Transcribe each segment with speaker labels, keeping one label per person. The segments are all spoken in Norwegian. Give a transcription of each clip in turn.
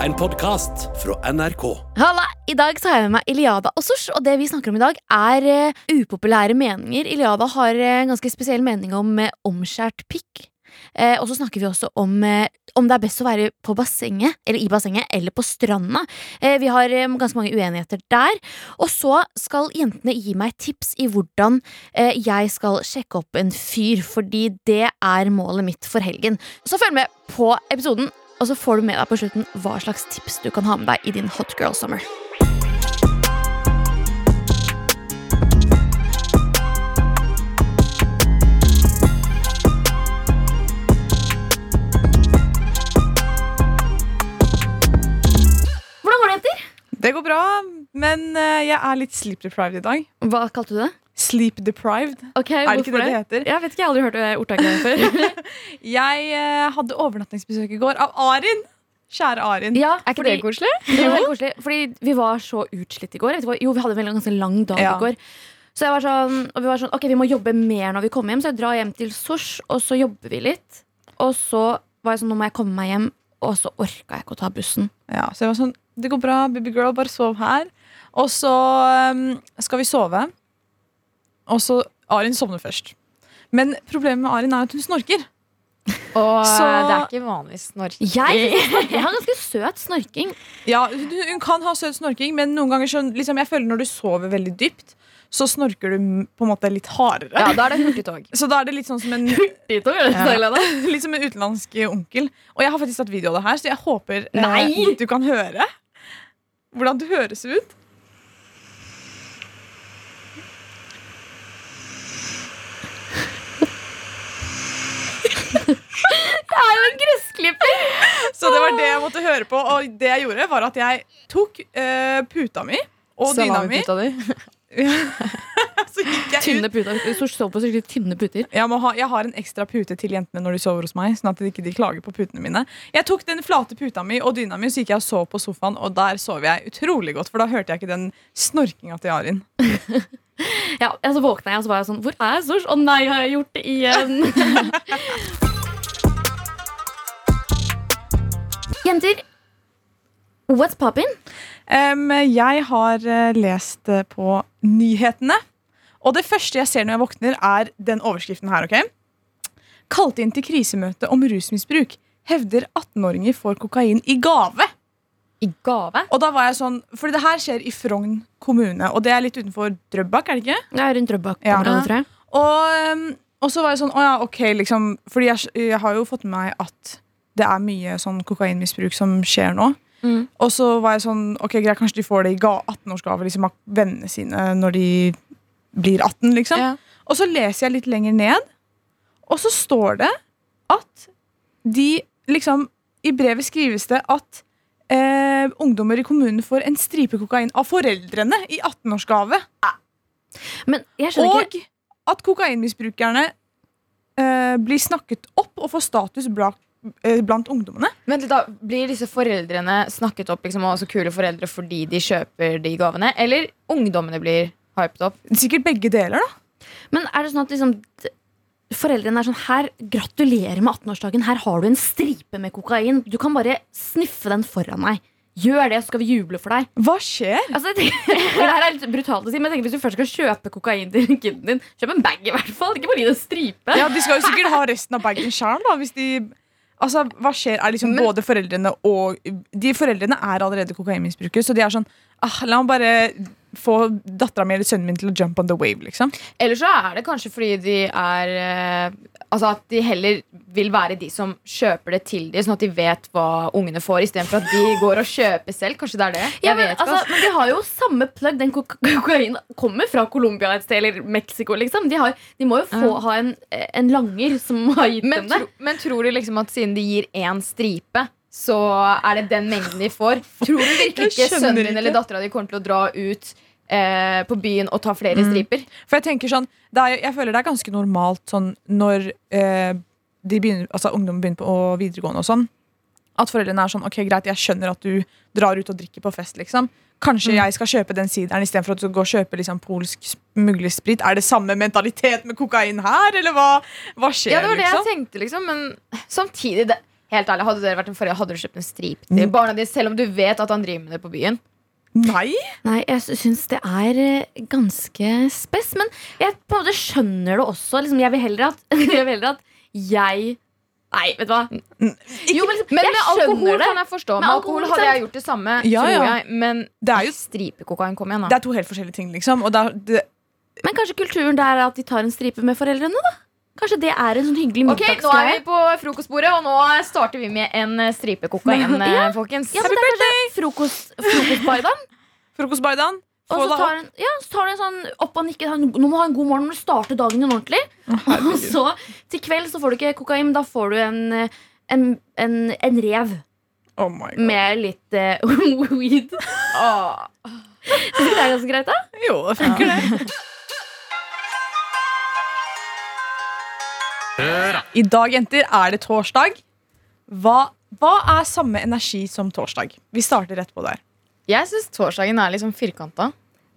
Speaker 1: En podkast fra NRK.
Speaker 2: Halla! I dag så har jeg med meg Iliada og Sosh, og det vi snakker om i dag, er eh, upopulære meninger. Iliada har eh, en ganske spesiell mening om eh, omskjært pikk. Eh, og så snakker vi også om eh, om det er best å være på bassenget, eller i bassenget, eller på stranda. Eh, vi har eh, ganske mange uenigheter der. Og så skal jentene gi meg tips i hvordan eh, jeg skal sjekke opp en fyr, fordi det er målet mitt for helgen. Så følg med på episoden, og så får du med deg på slutten hva slags tips du kan ha med deg i din hot girl summer. Hvordan går det, jenter?
Speaker 3: Det går bra, men eh, jeg er litt sleep deprived i dag.
Speaker 2: Hva kalte du det?
Speaker 3: Sleep deprived.
Speaker 2: Ok,
Speaker 3: Er det ikke det det heter?
Speaker 2: Jeg vet ikke, jeg har aldri hørt det ordtaket før.
Speaker 3: Jeg eh, hadde overnattingsbesøk i går av Arin. Kjære Arin.
Speaker 2: ja,
Speaker 4: Er ikke det koselig?
Speaker 2: Det koselig, fordi vi var så utslitt i går. Vet ikke, hva? Jo, vi hadde vel en ganske lang dag
Speaker 3: Ja.
Speaker 2: i går. Så jeg var sånn, og vi var sånn, ok, vi må jobbe mer når vi kommer hjem, så jeg drar hjem til Sosh, og så jobber vi litt. Og så var jeg sånn, nå må jeg komme meg hjem, og så orka jeg ikke å ta bussen.
Speaker 3: Ja, så jeg var sånn, det går bra, baby girl, bare sov her. Og så um, skal vi sove. Og så Arin sovner først. Men problemet med Arin er at hun snorker.
Speaker 4: Og
Speaker 3: Så-
Speaker 4: det er ikke vanlig snorking.
Speaker 2: Jeg, jeg har ganske søt snorking.
Speaker 3: Ja, hun, kan ha søt snorking, men noen ganger så, liksom, jeg føler når du sover veldig dypt, så snorker du på en måte litt hardere.
Speaker 4: Ja, da er det hurtigtog.
Speaker 3: Så da er det litt sånn som en Litt som en utenlandsk onkel. Og jeg har faktisk tatt video av det her, så jeg håper eh,
Speaker 2: Nei!
Speaker 3: du kan høre hvordan du høres ut.
Speaker 2: Jeg er jo en gressklipper!
Speaker 3: Så det var det jeg måtte høre på. Og det jeg gjorde, var at jeg tok uh, puta mi og dyna mi. Så gikk jeg ut.
Speaker 2: Tynne puter. Sosh sover på skikkelig tynne puter.
Speaker 3: Jeg, må ha, jeg har en ekstra pute til jentene når de sover hos meg. Sånn at de ikke de klager på putene mine Jeg tok den flate puta mi og dyna mi, så gikk jeg og sov på sofaen. Og der sov jeg utrolig godt, for da hørte jeg ikke den snorkinga til Arin.
Speaker 2: Ja, så våkna jeg, og så var jeg sånn Hvor er Sosh? Å nei, har jeg gjort det igjen? Jenter, what's poppin'?
Speaker 3: Um, jeg har eh, lest eh, på nyhetene. Og det første jeg ser når jeg våkner, er den overskriften her. ok? Kalt inn til krisemøte om rusmisbruk. Hevder 18-åringer får kokain i gave.
Speaker 4: I gave?
Speaker 3: Og da var jeg sånn, fordi det her skjer i Frogn kommune, og det er litt utenfor Drøbak, er det ikke?
Speaker 2: Det er rundt Drøbak.
Speaker 3: Ja.
Speaker 2: tror jeg.
Speaker 3: Og, og så var jeg sånn, å ja, ok, liksom Fordi jeg, jeg har jo fått med meg at det er mye sånn kokainmisbruk som skjer nå.
Speaker 2: Mm.
Speaker 3: Og så var jeg sånn, ok, greit, kanskje de får det i 18-årsgave liksom, av vennene sine når de blir 18, liksom.
Speaker 4: Ja.
Speaker 3: Og så leser jeg litt lenger ned, og så står det at de liksom I brevet skrives det at eh, ungdommer i kommunen får en stripe kokain av foreldrene i 18-årsgave.
Speaker 2: Men jeg skjønner
Speaker 3: Og
Speaker 2: ikke
Speaker 3: at kokainmisbrukerne eh, blir snakket opp og får status eh, blant ungdommene.
Speaker 4: Men da Blir disse foreldrene snakket opp liksom, og så kule foreldre fordi de kjøper de gavene? Eller ungdommene blir hypet opp?
Speaker 3: Sikkert begge deler, da.
Speaker 2: Men er det sånn at liksom Foreldrene er sånn Her, gratulerer med 18-årsdagen. Her har du en stripe med kokain. Du kan bare sniffe den foran meg. Gjør det, så skal vi juble for deg.
Speaker 3: Hva skjer?
Speaker 2: Altså, tenker, det her er litt brutalt å si, men jeg tenker hvis du først skal kjøpe kokain til kiden din, kjøp en bag i hvert fall. Ikke bare gi det en stripe.
Speaker 3: Ja, De skal jo sikkert ha resten av bagen sjøl, da. Hvis de Altså, hva skjer? Er liksom
Speaker 4: Men-
Speaker 3: både foreldrene og De foreldrene er allerede kokainmisbrukere, så de er sånn ah, La meg bare få dattera mi eller sønnen min til å jump on the wave, liksom.
Speaker 4: Eller så er det kanskje fordi de er eh, Altså at de heller vil være de som kjøper det til dem, sånn at de vet hva ungene får, istedenfor at de går og kjøper selv. Kanskje det er det?
Speaker 2: Ja, men,
Speaker 4: vet
Speaker 2: altså,
Speaker 4: altså.
Speaker 2: men de har jo samme plugg. Den kokainen kommer fra Colombia et sted, eller Mexico, liksom. De, har, de må jo få ha en, en langer som har gitt
Speaker 4: Men,
Speaker 2: dem det.
Speaker 4: tro, men tror du liksom at siden de gir én stripe, så er det den mengden de får? Tror du virkelig ikke sønnen din eller dattera di kommer til å dra ut eh, på byen og ta flere
Speaker 3: Mm.
Speaker 4: striper?
Speaker 3: For jeg tenker sånn det er, Jeg føler det er ganske normalt sånn når eh, de begynner, altså ungdom begynner på videregående og sånn. At foreldrene er sånn Ok, greit, jeg skjønner at du drar ut og drikker på fest, liksom. Kanskje jeg skal kjøpe den sideren istedenfor at du går og kjøper liksom polsk smuglersprit. Er det samme mentalitet med kokain her, eller hva, hva skjer?
Speaker 4: Ja, det var det
Speaker 3: liksom?
Speaker 4: jeg tenkte, liksom. Men samtidig det, helt ærlig, Hadde dere vært en forrige, hadde du kjøpt en strip til
Speaker 3: Mm.
Speaker 4: barna dine, selv om du vet at han driver med det på byen?
Speaker 3: Nei?
Speaker 2: Nei, jeg sy- syns det er eh, ganske spess. Men jeg på en måte skjønner det også. Liksom, jeg vil heller at jeg, vil heller at jeg Nei, vet du hva? Jo, men liksom,
Speaker 4: Men med alkohol
Speaker 2: det.
Speaker 4: kan jeg forstå. Med
Speaker 2: Med
Speaker 4: alkohol
Speaker 2: alkohol,
Speaker 4: hadde jeg gjort det samme,
Speaker 3: Ja,
Speaker 4: tror
Speaker 3: ja.
Speaker 4: jeg. Men
Speaker 3: Det er jo
Speaker 4: stripekokain, kom igjen,
Speaker 3: det er to helt forskjellige ting, liksom. Er, det,
Speaker 2: Men kanskje kulturen der er at de tar en stripe med foreldrene, da? Kanskje det er en sånn hyggelig
Speaker 4: Ok, Nå er vi på frokostbordet, og nå starter vi med en eh, stripe kokain,
Speaker 2: Ja.
Speaker 4: eh, folkens.
Speaker 2: Ja, er kanskje frokost, frokostbaidan.
Speaker 3: Frokostbaidan.
Speaker 2: Og så tar, den, ja, så tar du en sånn opp og nikker. Nå må du ha en god morgen, nå må du starte dagen din ordentlig. Og så til kveld så får du ikke kokain, men da får du en, eh, en, en, en rev
Speaker 3: Oh my god.
Speaker 2: med litt uh, weed. Oh. Det er ganske greit, da?
Speaker 3: Jo, det funker, det. I dag, jenter, er det torsdag. Hva, hva er samme energi som torsdag? Vi starter rett på der.
Speaker 4: Jeg syns torsdagen er liksom sånn firkanta.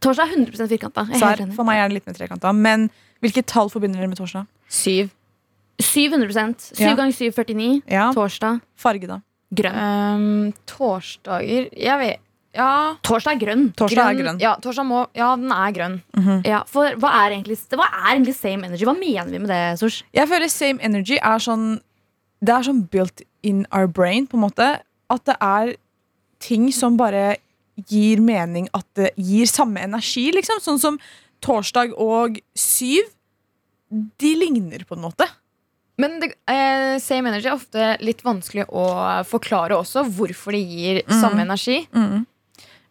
Speaker 2: Torsdag er 100 firkanta. Er enig.
Speaker 3: for meg er det litt mer trekanta. Men hvilket tall forbinder dere med torsdag?
Speaker 4: Syv.
Speaker 2: 700% 7
Speaker 3: Ja.
Speaker 2: ganger 7 49.
Speaker 3: Ja,
Speaker 2: Torsdag
Speaker 3: Farge, da.
Speaker 2: grønn.
Speaker 4: Um, torsdager Jeg vet Ja.
Speaker 2: Torsdag er grønn.
Speaker 3: Torsdag er grønn.
Speaker 4: Ja, torsdag må, ja, den er grønn.
Speaker 2: Ja, for hva er, egentlig, hva er egentlig same energy? Hva mener vi med det, Sors?
Speaker 3: Jeg føler same energy er sånn Det er sånn built in our brain, på en måte. At det er ting som bare gir mening at det gir samme energi, liksom. Sånn som torsdag og syv. De ligner på en måte.
Speaker 4: Men det, eh, same energy er ofte litt vanskelig å forklare også hvorfor det gir
Speaker 3: mm.
Speaker 4: samme energi.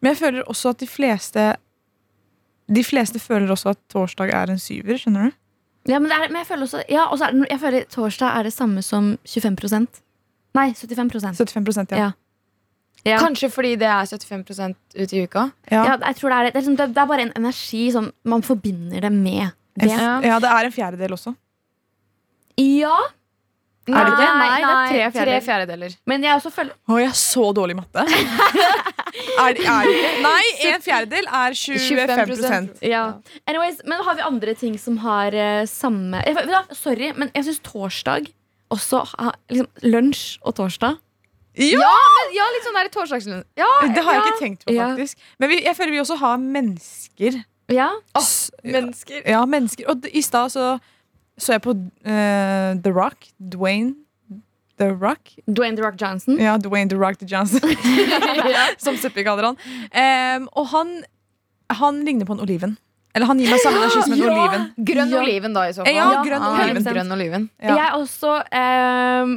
Speaker 3: Men jeg føler også at de fleste De fleste føler også at torsdag er en syver, skjønner du?
Speaker 2: Ja, men, det er, men jeg føler også ja, er det, Jeg føler torsdag er det samme som 25% Nei, 75%
Speaker 3: 75 ja.
Speaker 2: Ja. ja.
Speaker 4: Kanskje fordi det er 75 ut i uka.
Speaker 3: Ja.
Speaker 2: ja, jeg tror det er det. Det er, liksom, det, er bare en energi som man forbinder det med. Det.
Speaker 4: Ja.
Speaker 3: ja, det er en fjerdedel også.
Speaker 2: Ja,
Speaker 3: Er det ikke?
Speaker 2: Nei, det er tre fjerdedeler. men jeg også føler
Speaker 3: Å, jeg er så dårlig i matte. er, det- er ikke? Nei, en fjerdedel er 25%
Speaker 2: ja. Anyways, Men har vi andre ting som har uh, samme Sorry, men jeg syns torsdag også har liksom, Lunsj og torsdag
Speaker 3: Ja,
Speaker 4: Ja, litt sånn der torsdagslunsj. Ja,
Speaker 3: Det har jeg ikke tenkt på,
Speaker 2: Ja.
Speaker 3: faktisk. Men vi, jeg føler vi også har mennesker.
Speaker 2: Ja,
Speaker 3: S-
Speaker 4: mennesker.
Speaker 3: Ja, mennesker. Og i stad så så jeg på uh, The Rock. Dwayne The Rock.
Speaker 2: Dwayne The Rock Johnson.
Speaker 3: Ja, Dwayne The Rock The Johnson. Som Suppi kaller han. Um, og han, han ligner på en oliven. Eller han gir meg samme energi som en
Speaker 2: Ja!
Speaker 3: oliven.
Speaker 4: Grønn
Speaker 2: Ja.
Speaker 4: oliven, da, i så fall.
Speaker 3: Ja, grønn
Speaker 4: ja,
Speaker 3: oliven.
Speaker 4: Grønn oliven.
Speaker 3: Ja.
Speaker 2: Jeg også um,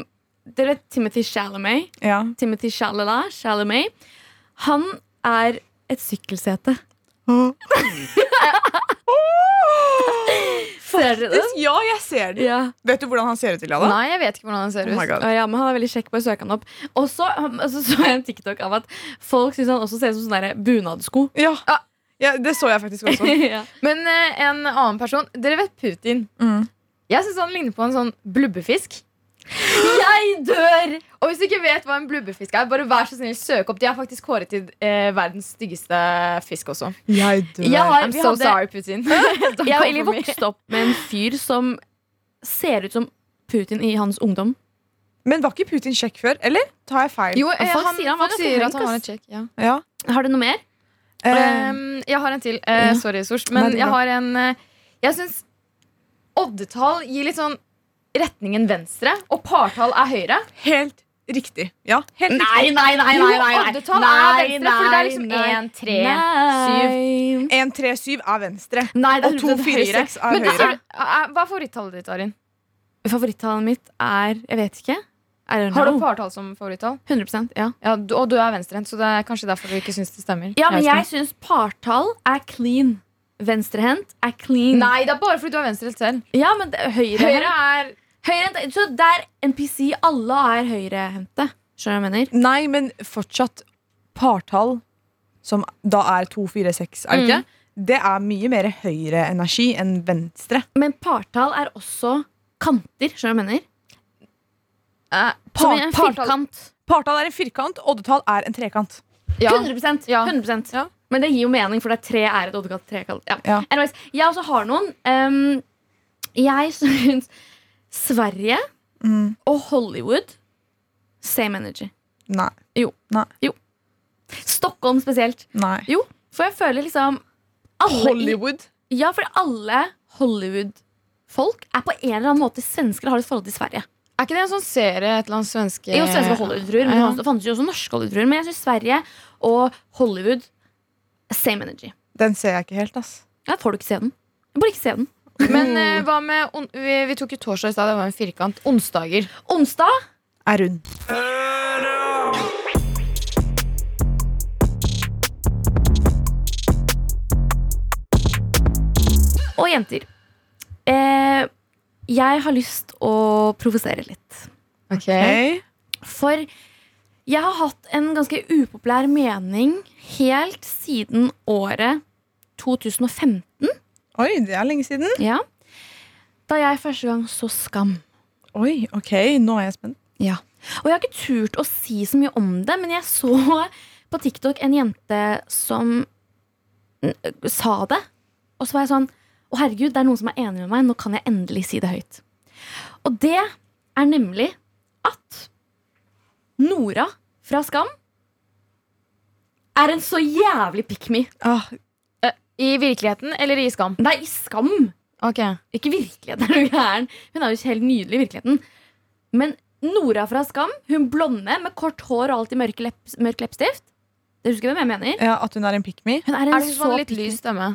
Speaker 2: Dere vet Timothy Chalamet?
Speaker 3: Ja.
Speaker 2: Timothy Shalala, Chalamet. Han er et sykkelsete. Ser dere den?
Speaker 3: Ja, jeg ser den.
Speaker 2: Ja.
Speaker 3: Vet du hvordan han ser ut, Iliada?
Speaker 4: Nei, jeg vet ikke hvordan han ser
Speaker 3: Oh
Speaker 4: ut.
Speaker 2: Oh ja, men Han er veldig kjekk på å søke han opp. Og så altså, så jeg en TikTok av at folk syns han også ser ut som sånne bunadsko.
Speaker 3: Ja. ja, det så jeg faktisk også.
Speaker 2: ja.
Speaker 4: Men eh, en annen person Dere vet Putin.
Speaker 3: Mm.
Speaker 4: Jeg syns han ligner på en sånn blubbefisk.
Speaker 2: Jeg dør!
Speaker 4: Og hvis du ikke vet hva en blubbefisk er, bare vær så snill søk opp. De er faktisk kåret til eh, verdens styggeste fisk også.
Speaker 3: Jeg dør.
Speaker 2: Jeg har-
Speaker 4: I'm
Speaker 2: vi
Speaker 4: so
Speaker 2: hadde-
Speaker 4: sorry, Putin.
Speaker 2: Jeg
Speaker 4: har egentlig
Speaker 2: vokste opp med en fyr som ser ut som Putin i hans ungdom.
Speaker 3: Men var ikke Putin kjekk før? Eller tar jeg feil?
Speaker 4: Jo, eh,
Speaker 2: Folk
Speaker 4: han,
Speaker 2: sier han
Speaker 4: folk sier at han var litt kjekk. Ja.
Speaker 3: Ja.
Speaker 2: Har du noe mer?
Speaker 4: Um, jeg har en til. Uh,
Speaker 3: Ja.
Speaker 4: Sorry, Sors. Men jeg har en uh, Jeg syns oddetall gir litt sånn retningen venstre, og partall er høyre.
Speaker 3: helt riktig. Ja, helt
Speaker 2: Nei,
Speaker 3: riktig.
Speaker 2: nei, nei!
Speaker 4: nei!
Speaker 2: nei, nei, nei.
Speaker 4: oddetall er venstre, for det er liksom
Speaker 2: nei.
Speaker 4: 1, 3, 7
Speaker 3: 1, 3, 7 er venstre.
Speaker 2: Nei, det
Speaker 3: Og
Speaker 2: er
Speaker 3: 2,
Speaker 2: 100%
Speaker 3: 4,
Speaker 2: høyre.
Speaker 3: 6 er
Speaker 4: Men
Speaker 3: høyre.
Speaker 4: eh, Hva er favorittallet ditt, Arin?
Speaker 2: Favorittallet mitt er Jeg vet ikke.
Speaker 4: Har du partall som favorittall?
Speaker 2: 100% ja.
Speaker 4: Ja, du, og du er venstrehendt, så det er kanskje derfor du ikke syns det stemmer.
Speaker 2: Ja, men jeg
Speaker 4: ikke.
Speaker 2: syns partall er clean. Venstrehendt er clean.
Speaker 4: Nei, det er bare fordi du er venstrehendt selv.
Speaker 2: Ja, men det, høyre,
Speaker 4: Høyre er
Speaker 2: høyrehendt Så det er NPC. Alle er høyrehendte. Skjønner du hva jeg mener?
Speaker 3: Nei, men fortsatt partall, som da er 2, 4, 6, er det ikke? Det er mye mer høyre energi enn venstre.
Speaker 2: Men partall er også kanter. Skjønner du hva jeg mener?
Speaker 4: eh,
Speaker 2: Som i en
Speaker 3: partall-
Speaker 2: firkant.
Speaker 3: Partall er en firkant, oddetall er en trekant.
Speaker 4: ja.
Speaker 2: 100,
Speaker 4: Ja.
Speaker 2: 100%.
Speaker 4: Ja.
Speaker 2: Men det gir jo mening, for det er tre er et oddekalt trekant. Ja.
Speaker 3: Ja.
Speaker 2: Anyways, jeg også har noen. Um, jeg syns Sverige
Speaker 3: Mm.
Speaker 2: og Hollywood Same energy.
Speaker 3: Nei.
Speaker 2: Stockholm spesielt.
Speaker 3: Nei.
Speaker 2: Jo, for jeg føler liksom i-
Speaker 3: Hollywood.
Speaker 2: Ja, for alle Hollywood-folk er på en eller annen måte svensker og har et forhold til Sverige.
Speaker 4: Er ikke det en sånn serie, et eller annet svenske
Speaker 2: Jo, svenske Hollywood-fruer, men
Speaker 4: Ja.
Speaker 2: det fantes jo også norske Hollywood-fruer. Men jeg syns Sverige og Hollywood same energy.
Speaker 3: Den ser jeg ikke helt, ass.
Speaker 2: Jeg får du ikke se den. Jeg burde ikke se den.
Speaker 4: Men eh, hva med on vi, vi tok jo torsdag i stad, det var en firkant. Onsdager.
Speaker 2: Onsdag
Speaker 3: Er rund.
Speaker 2: og jenter. Eh, jeg har lyst å provosere litt.
Speaker 4: Ok
Speaker 2: For jeg har hatt en ganske upopulær mening helt siden året 2015.
Speaker 3: Oi, det er lenge siden.
Speaker 2: Ja. Da jeg første gang så Skam.
Speaker 3: Oi, ok, nå er jeg spent.
Speaker 2: Ja. Og jeg har ikke turt å si så mye om det, men jeg så på TikTok en jente som sa det. Og så var jeg sånn Å, herregud, det er noen som er enig med meg. Nå kan jeg endelig si det høyt. Og det er nemlig at Nora fra Skam er en så jævlig pick me.
Speaker 3: Ah,
Speaker 4: I virkeligheten eller i Skam?
Speaker 2: Nei, i Skam!
Speaker 4: Ok
Speaker 2: Ikke virkeligheten, er du gæren. Hun er jo helt nydelig i virkeligheten. Men Nora fra Skam, hun blonde med kort hår og alltid mørk, lepp, mørk leppestift. Dere husker hvem jeg mener?
Speaker 3: ja, At hun er en pick me.
Speaker 2: Hun er en
Speaker 4: Er det
Speaker 2: så
Speaker 4: sånn litt lys stemme?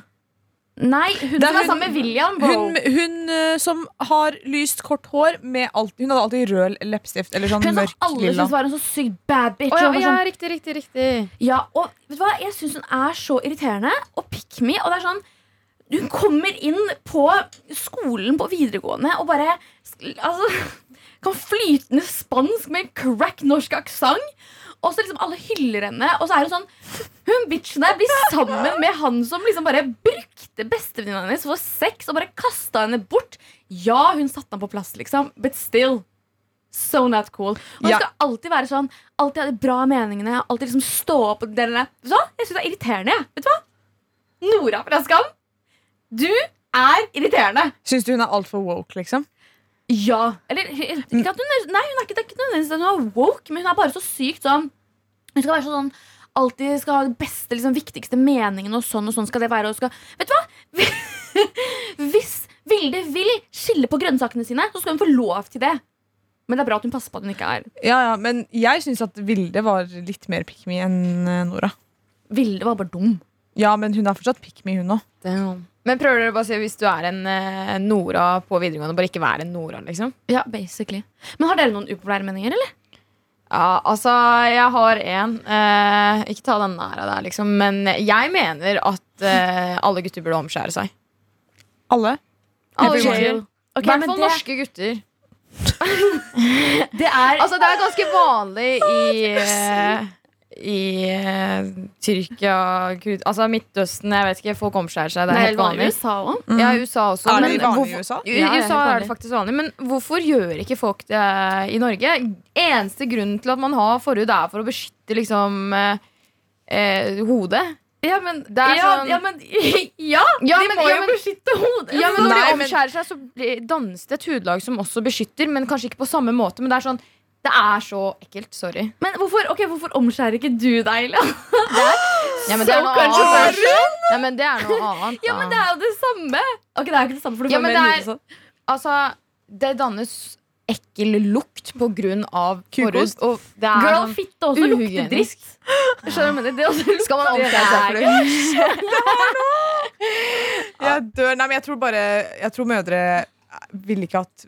Speaker 2: Nei, hun som er sammen med William.
Speaker 3: Hun, hun uh, som har lyst kort hår med alt Hun hadde alltid rød leppestift. Eller sånn
Speaker 2: Hun som alle
Speaker 3: lilla.
Speaker 2: syntes var en så sykt bad bitch.
Speaker 4: Oh, ja, ja,
Speaker 2: sånn,
Speaker 4: riktig, riktig, riktig.
Speaker 2: ja, og vet du hva? Jeg syns hun er så irriterende og pick me. Og det er sånn Hun kommer inn på skolen på videregående og bare altså, kan flytende spansk med en crack norsk aksent. Og så liksom alle hyller henne, og så er det sånn Hun bitchen der blir sammen med han som liksom bare brukte bestevenninna hennes for sex og bare kasta henne bort. Ja, hun satte han på plass, liksom, but still. So not cool. Og hun
Speaker 3: Ja.
Speaker 2: skal alltid være sånn Alltid ha de bra meningene. Alltid liksom stå opp og dele hva? Jeg syns det er irriterende. jeg. Vet du hva? Nora fra Skam, du er irriterende.
Speaker 3: Syns du hun er altfor woke, liksom?
Speaker 2: Ja. Eller ikke at hun er, Nei, hun er ikke, det er ikke nødvendigvis at hun er woke, men hun er bare så sykt sånn Hun skal være så sånn Alltid skal ha den beste, liksom, viktigste meningen, og sånn og sånn skal det være. Og skal, vet du hva? Hvis Vilde vil skille på grønnsakene sine, så skal hun få lov til det. Men det er bra at hun passer på at hun ikke er
Speaker 3: Ja, ja, Men jeg syns at Vilde var litt mer pick me enn eh, Nora.
Speaker 2: Vilde var bare dum.
Speaker 3: Ja, men hun er fortsatt pick me, hun òg.
Speaker 4: Men prøver dere bare å si hvis du er en eh, Nora på videregående, bare ikke være en Nora, liksom?
Speaker 2: Ja, basically Men har dere noen upopulære meninger, eller?
Speaker 4: Ja, altså, jeg har en. Eh, ikke ta den nær av deg, liksom. Men jeg mener at eh, alle gutter burde omskjære seg.
Speaker 3: Alle.
Speaker 4: Alle gutter. I hvert fall norske gutter.
Speaker 2: det er
Speaker 4: Altså, det er ganske vanlig i eh, i eh, Tyrkia, Kud- altså Midtøsten Jeg vet ikke, folk omskjærer seg. Det er
Speaker 2: Nei,
Speaker 4: helt vanlig.
Speaker 2: i USA også.
Speaker 3: Mm.
Speaker 4: Ja, USA også.
Speaker 3: Er det
Speaker 4: men
Speaker 3: vanlig i USA?
Speaker 4: I
Speaker 2: Ja, det er
Speaker 4: USA er det faktisk vanlig. Men hvorfor gjør ikke folk det i Norge? Eneste grunnen til at man har forhud, er for å beskytte liksom eh, eh, hodet.
Speaker 2: Ja, men,
Speaker 4: Det er
Speaker 2: ja,
Speaker 4: sånn-
Speaker 2: ja, men ja,
Speaker 4: Ja,
Speaker 2: de
Speaker 4: men-
Speaker 2: må
Speaker 4: ja,
Speaker 2: jo
Speaker 4: men-
Speaker 2: beskytte hodet.
Speaker 4: Ja, men Når
Speaker 3: Nei,
Speaker 4: de
Speaker 3: men-
Speaker 4: omskjærer seg, så blir- dannes det et hudlag som også beskytter, men kanskje ikke på samme måte. Men det er sånn Det er så ekkelt. Sorry.
Speaker 2: Men hvorfor, ok, hvorfor omskjærer ikke du deg, Ila?
Speaker 4: Ja, men det er noe annet. Ja, men det er noe annet.
Speaker 2: Ja, men det er jo det samme. Ok, det er jo ikke det samme, for du
Speaker 4: Ja,
Speaker 2: får
Speaker 4: men
Speaker 2: mer
Speaker 4: det er-
Speaker 2: hud sånn.
Speaker 4: Altså, det dannes ekkel lukt på grunn av forhud. Og det er
Speaker 2: Girl,
Speaker 4: sånn,
Speaker 2: fitte også lukter. Jeg skjønner, du det, det mener?
Speaker 4: Skal man omskjære seg for det?
Speaker 3: Jeg dør. Nei, men jeg tror bare Jeg tror mødre vil ikke at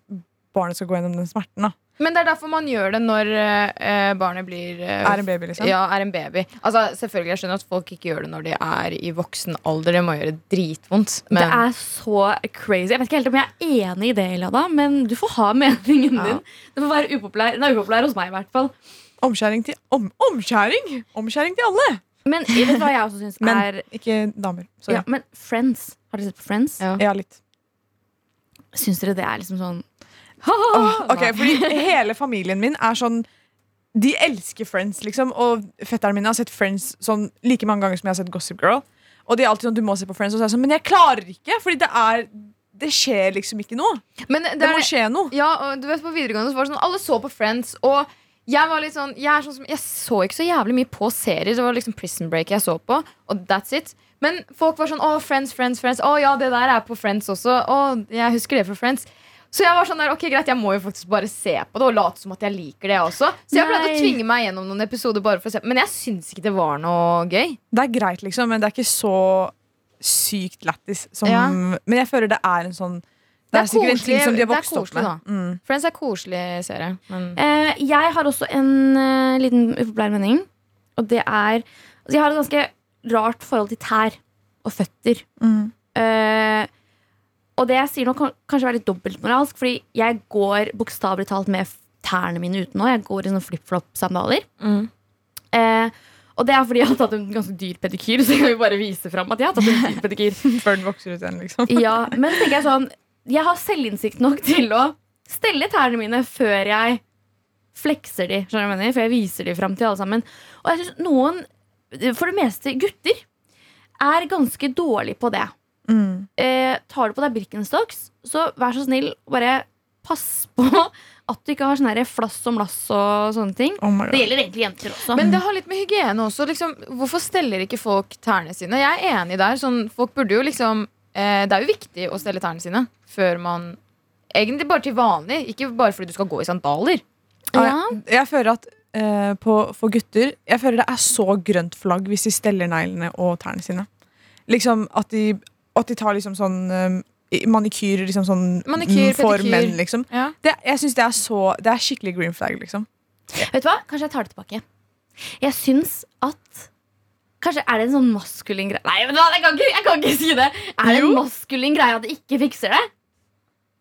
Speaker 3: barnet skal gå gjennom den smerten. da
Speaker 4: Men det er derfor man gjør det når eh, barnet blir eh,
Speaker 3: Er en baby, liksom.
Speaker 4: Ja, er en baby. Altså, selvfølgelig, Jeg skjønner at folk ikke gjør det når de er i voksen alder. Det må gjøre dritvondt.
Speaker 2: Det er så crazy. Jeg vet ikke helt om jeg er enig i det, Ilada, men du får ha meningen
Speaker 4: Ja.
Speaker 2: din. Den får være upopulær. Den er upopulær hos meg, i hvert fall.
Speaker 3: Omskjæring til om, Omskjæring! Omskjæring til alle!
Speaker 2: Men vet du hva jeg også syns
Speaker 3: Men
Speaker 2: er
Speaker 3: ikke damer. Sorry.
Speaker 2: ja, Men Friends. Har dere sett på Friends?
Speaker 4: Ja.
Speaker 3: Ja, litt.
Speaker 2: Syns dere det er liksom sånn
Speaker 3: Åh, ok, fordi hele familien min er sånn De elsker Friends, liksom. Og fetteren min har sett Friends sånn like mange ganger som jeg har sett Gossip Girl. Og de er alltid sånn, du må se på Friends Og så er jeg sånn, men jeg klarer ikke, fordi det er Det skjer liksom ikke noe.
Speaker 4: Men det,
Speaker 3: Det
Speaker 4: er
Speaker 3: må skje noe.
Speaker 4: Ja, og du vet På videregående så var det sånn alle så på Friends, og jeg var litt sånn jeg, er sånn som, jeg så ikke så jævlig mye på serier. Det var liksom Prison Break jeg så på, og that's it. Men folk var sånn Å, Friends, Friends, Friends. Å ja, det der er på Friends også. Å, jeg husker det fra Friends. Så jeg var sånn der, ok, greit, jeg må jo faktisk bare se på det og late som at jeg liker det også. Så jeg pleide å tvinge meg gjennom noen episoder bare for å se Men jeg syns ikke det var noe gøy.
Speaker 3: Det er greit, liksom, men det er ikke så sykt lættis. som-
Speaker 4: Ja.
Speaker 3: Men jeg føler det er en sånn Det
Speaker 4: Det
Speaker 3: er,
Speaker 4: er
Speaker 3: sikkert en ting
Speaker 4: koselig-
Speaker 3: som de har
Speaker 4: er
Speaker 3: vokst opp
Speaker 4: koselig,
Speaker 3: med. Mm.
Speaker 4: Friends er koselig serie. Men
Speaker 2: Eh, jeg har også en uh, liten upopulær mening. Og det er altså Jeg har et ganske rart forhold til tær og føtter.
Speaker 3: Mm.
Speaker 2: Eh, og det jeg sier nå, kan kanskje være litt dobbeltmoralsk, Fordi jeg går bokstavelig talt med tærne mine ute nå. Jeg går i sånne flip-flop-sandaler.
Speaker 4: mm.
Speaker 2: Eh, og det er fordi jeg har tatt en ganske dyr pedikyr, så jeg kan vi bare vise fram at jeg har tatt en dyr pedikyr.
Speaker 3: Før den vokser ut igjen, liksom.
Speaker 2: Ja, men tenker jeg sånn Jeg har selvinnsikt nok til å stelle tærne mine før jeg flekser de, skjønner du hva jeg mener? For jeg viser de fram til alle sammen. Og jeg synes noen, for det meste gutter, er ganske dårlig på det.
Speaker 3: Mm.
Speaker 2: Eh, tar du på deg Birkenstocks, så vær så snill, bare pass på at du ikke har sånn flass og mlass og sånne ting.
Speaker 3: Oh
Speaker 2: Det gjelder egentlig jenter også.
Speaker 4: Men det har litt med hygiene også. Liksom, hvorfor steller ikke folk tærne sine? Jeg er enig der. Sånn, folk burde jo liksom eh, Det er jo viktig å stelle tærne sine før man Egentlig bare til vanlig, ikke bare fordi du skal gå i sandaler.
Speaker 3: Ja,
Speaker 2: ja.
Speaker 3: jeg, jeg føler at eh, på, for gutter Jeg føler det er så grønt flagg hvis de steller neglene og tærne sine. Liksom at de, at de tar liksom sånn um, manikyr liksom sånn
Speaker 4: Manikyr,
Speaker 3: mm, for
Speaker 4: pedikyr.
Speaker 3: menn, liksom.
Speaker 4: Ja.
Speaker 3: Det, jeg synes det er så Det er skikkelig green flag, liksom.
Speaker 2: Vet du hva? Kanskje jeg tar det tilbake. Jeg syns at Kanskje er det en sånn maskulin greie Nei, men jeg kan ikke, jeg kan ikke si det! Er det en maskulin greie at de ikke fikser det?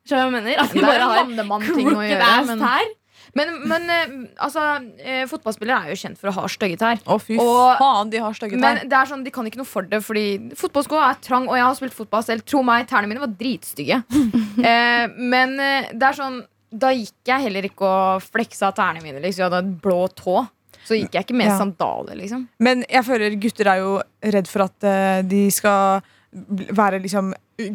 Speaker 2: Skjønner du hva jeg mener? At de bare har crooked ass
Speaker 4: Men,
Speaker 2: tær?
Speaker 4: Men, men eh, altså, eh, fotballspillere er jo kjent for å ha stygge tær.
Speaker 3: Å, fy
Speaker 4: Og-
Speaker 3: faen, de har stygge
Speaker 4: Men det er sånn, de kan ikke noe for det, fordi fotballsko er trang, og jeg har spilt fotball selv. Tro meg, tærne mine var dritstygge. eh, men eh, det er sånn Da gikk jeg heller ikke og fleksa tærne mine. Liksom. Jeg hadde en blå tå. Så gikk jeg ikke med
Speaker 3: Ja.
Speaker 4: sandaler, liksom.
Speaker 3: Men jeg føler gutter er jo redd for at uh, de skal være liksom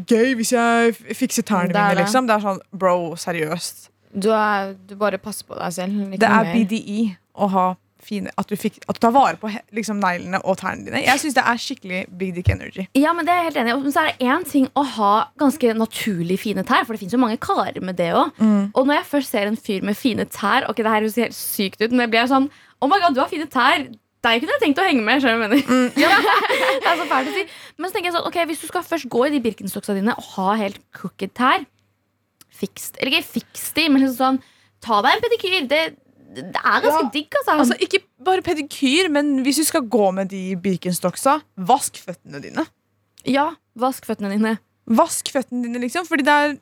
Speaker 3: gøy hvis jeg fikser tærne
Speaker 4: Det
Speaker 3: mine,
Speaker 4: det.
Speaker 3: liksom. Det er sånn, bro, seriøst.
Speaker 4: Du, er, du bare passer på deg selv. Ikke
Speaker 3: Det er
Speaker 4: mer.
Speaker 3: BDI å ha fine At du, fikk, at du tar vare på liksom, neglene og tærne dine. Jeg syns det er skikkelig big dick energy.
Speaker 2: Ja, men det er jeg helt enig. Men så er det én ting å ha ganske naturlig fine tær, for det fins jo mange karer med det òg.
Speaker 3: Mm.
Speaker 2: Og når jeg først ser en fyr med fine tær Ok, det her høres helt sykt ut, men det blir jeg sånn Oh my god, du har fine tær! Deg kunne jeg tenkt å henge med. du hva jeg det er så fælt å si. Men så tenker jeg sånn, ok, hvis du skal først gå i de Birkenstocksa dine og ha helt crooked tær, fiks Eller ikke fiks de, men liksom sånn Ta deg en pedikyr. Det, det er ganske
Speaker 3: Ja.
Speaker 2: digg, altså.
Speaker 3: Altså, Ikke bare pedikyr, men hvis du skal gå med de Birkenstocksa, vask føttene dine.
Speaker 2: ja, vask føttene dine.
Speaker 3: Vask føttene dine, liksom. Fordi det er,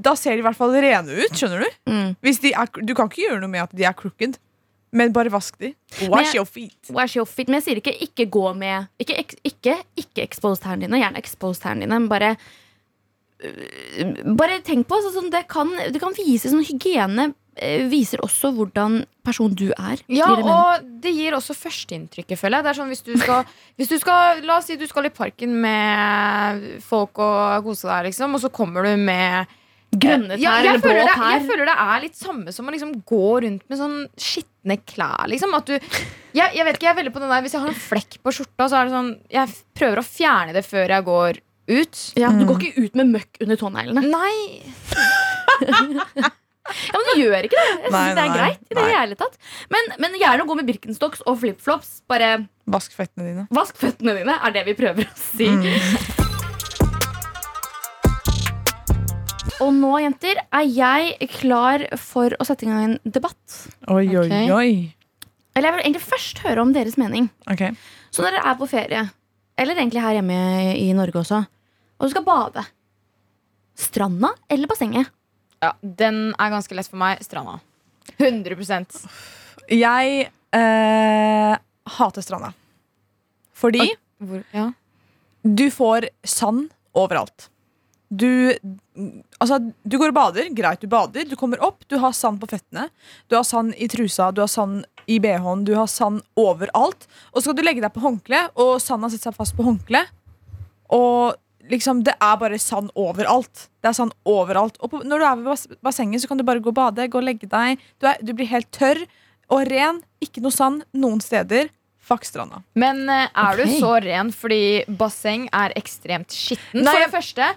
Speaker 3: da ser de i hvert fall rene ut. skjønner Du
Speaker 2: Mm.
Speaker 3: Er, Du kan ikke gjøre noe med at de er crooked, men bare vask de. Wash your feet.
Speaker 2: Wash your feet. Men jeg sier ikke ikke gå med Ikke, ikke, ikke expose tærne dine. Gjerne expose tærne dine. Men bare Bare tenk på altså, sånn, det, kan, det kan vise sånn hygiene øh, viser også hvordan person du er.
Speaker 4: Ja, og det gir også førsteinntrykket, føler jeg. Det er sånn hvis du skal, hvis du skal La oss si du skal i parken med folk og kose deg, liksom, og så kommer du med
Speaker 2: Grønne tær
Speaker 4: Ja,
Speaker 2: eller blå tær.
Speaker 4: jeg føler det er litt samme som å liksom gå rundt med sånn skitne klær. Liksom. At du, jeg, jeg vet ikke, jeg er veldig på den der Hvis jeg har en flekk på skjorta, så er det sånn Jeg prøver å fjerne det før jeg går ut.
Speaker 2: ja, du
Speaker 3: Mm.
Speaker 2: går ikke ut med møkk under tåneglene.
Speaker 4: Nei.
Speaker 2: Ja, men du gjør ikke det. Jeg synes det er
Speaker 3: nei,
Speaker 2: greit. i det hele tatt men, men gjerne gå med Birkenstocks og flipflops. Bare
Speaker 3: Vask føttene dine.
Speaker 2: vask føttene dine, er det vi prøver å si.
Speaker 3: Mm.
Speaker 2: Og nå, jenter, er jeg klar for å sette i gang en debatt.
Speaker 3: Oi, oi,
Speaker 4: okay.
Speaker 3: oi.
Speaker 2: Eller jeg vil egentlig først høre om deres mening.
Speaker 3: Okay.
Speaker 2: Så når dere er på ferie, eller egentlig her hjemme i Norge også, og du skal bade Stranda eller bassenget?
Speaker 4: Ja, den er ganske lett for meg. Stranda. 100
Speaker 3: Jeg eh, hater stranda. Fordi
Speaker 4: Hvor, ja.
Speaker 3: du får sand overalt. Du, altså, du går og bader. Greit, du bader. Du kommer opp, du har sand på føttene. Du har sand i trusa, du har sand i BH-en, du har sand overalt. Og så skal du legge deg på håndkle, og sanda setter seg fast på håndkleet. Og liksom, det er bare sand overalt. Det er sand overalt. Og på, når du er ved bassenget, så kan du bare gå og bade, gå og legge deg. Du, er, du blir helt tørr. og ren. Ikke noe sand noen steder. Fuck stranda.
Speaker 4: Men eh, er
Speaker 2: okay.
Speaker 4: du så ren fordi basseng er ekstremt skitten,
Speaker 3: Nei,
Speaker 4: for det første?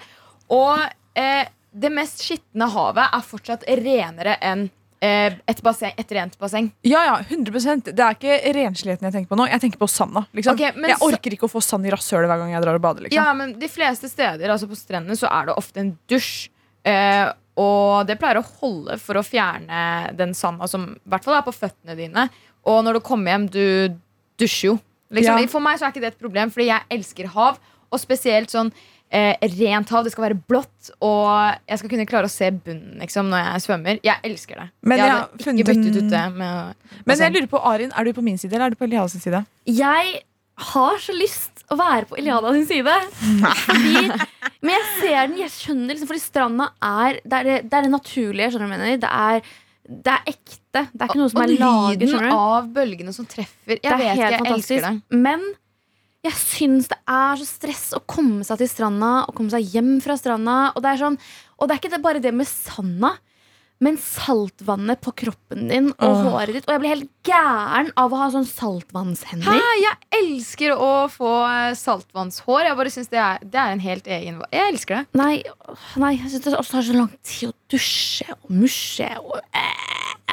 Speaker 4: Og eh, det mest skitne havet er fortsatt renere enn et, basseng, et rent basseng.
Speaker 3: Ja, ja, 100% Det er ikke rensligheten jeg tenker på nå. Jeg tenker på sanda. Liksom.
Speaker 4: Okay, men
Speaker 3: jeg orker ikke å få sand i rasshølet hver gang jeg drar og bader. Liksom.
Speaker 4: Ja, men de fleste steder, altså på strendene, så er det ofte en dusj. Eh, og det pleier å holde for å fjerne den sanda som i hvert fall er på føttene dine. Og når du kommer hjem, du dusjer jo. Liksom.
Speaker 3: Ja.
Speaker 4: For meg så er ikke det et problem, fordi jeg elsker hav. Og spesielt sånn eh, rent hav. Det skal være blått, og jeg skal kunne klare å se bunnen liksom, når jeg svømmer. Jeg elsker det.
Speaker 3: Men
Speaker 4: jeg
Speaker 3: jeg
Speaker 4: hadde
Speaker 3: har
Speaker 4: ikke byttet ut det med
Speaker 3: Men jeg lurer på, Arin, er du på min side eller er du på Elias sin side?
Speaker 2: Jeg har så lyst å være på Iliada sin side. Fordi, men jeg ser den, jeg skjønner liksom Fordi stranda er Det er det, det, er det naturlige. Skjønner du mener? Det er, det er ekte. Det er ikke noe som
Speaker 4: og
Speaker 2: er laget.
Speaker 4: lyden av bølgene som treffer. Jeg vet jeg
Speaker 2: fantastisk.
Speaker 4: elsker det.
Speaker 2: Men jeg syns det er så stress å komme seg til stranda og komme seg hjem fra stranda. Og det er, sånn, og det er ikke bare det med sanda, men saltvannet på kroppen din og
Speaker 3: Åh.
Speaker 2: håret ditt. Og jeg blir helt gæren av å ha sånn saltvannshender.
Speaker 4: Hæ? Jeg elsker å få eh, saltvannshår. Jeg bare synes det det er en helt egen Jeg elsker det.
Speaker 2: Nei, nei, jeg synes det også tar så lang tid å dusje og musje. Og,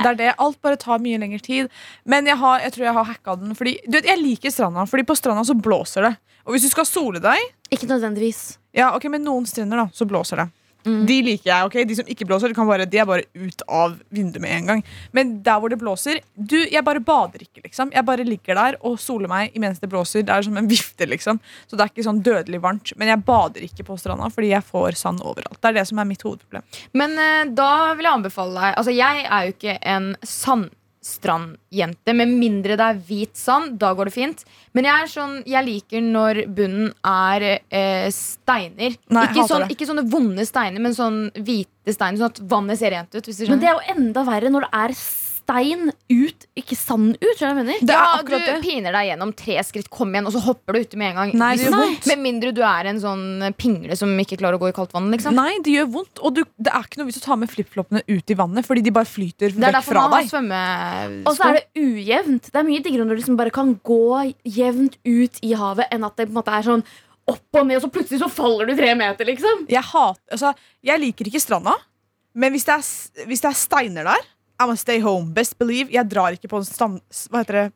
Speaker 3: Det er det, Alt bare tar mye lengre tid. Men jeg, har, jeg tror jeg har hacka den. Fordi, du vet, Jeg liker stranda, Fordi på stranda så blåser det. Og hvis du skal sole deg
Speaker 2: ikke nødvendigvis.
Speaker 3: Ja, ok, Men noen strender da, så blåser det.
Speaker 4: Mm.
Speaker 3: De liker jeg. ok? De som ikke blåser, bare, de er bare ut av vinduet med en gang. Men der hvor det blåser du, Jeg bare bader ikke, liksom. Jeg bare ligger der og soler meg imens det blåser. Det er som en vifte, liksom. Så det er ikke sånn dødelig varmt. Men jeg bader ikke på stranda fordi jeg får sand overalt. Det er det som er mitt hovedproblem.
Speaker 4: Men eh, da vil jeg anbefale deg Altså, jeg er jo ikke en sandstrandjente. Med mindre det er hvit sand, da går det fint. Men jeg er sånn Jeg liker når bunnen er eh, steiner.
Speaker 3: Nei,
Speaker 4: ikke, sånn, ikke sånne vonde steiner, men sånn hvite steiner, sånn at vannet ser rent ut.
Speaker 2: Men det er jo enda verre når det er stein ut, ikke sand ut. Skjønner du jeg mener?
Speaker 3: Det er
Speaker 4: ja,
Speaker 3: akkurat
Speaker 4: du
Speaker 3: det.
Speaker 4: piner deg gjennom tre skritt, kom igjen, og så hopper du uti med en gang.
Speaker 3: Nei, det gjør
Speaker 4: Nei.
Speaker 3: vondt.
Speaker 4: Med mindre du er en sånn pingle som ikke klarer å gå i kaldt vann. Liksom.
Speaker 3: Nei, det gjør vondt. Og du, det er ikke noe vits å ta med flipfloppene ut i vannet, fordi de bare flyter
Speaker 4: Det er
Speaker 3: vekk fra deg.
Speaker 2: Og så er det ujevnt. Det er mye diggere når du liksom bare kan gå jevnt ut i havet, enn at det på en måte er sånn opp og ned, og så plutselig så faller du tre meter, liksom.
Speaker 3: Jeg, hat, altså, jeg liker ikke stranda, men hvis det er, hvis det er steiner der I'm gonna stay home. Best believe. Jeg drar ikke på en stand, hva heter det,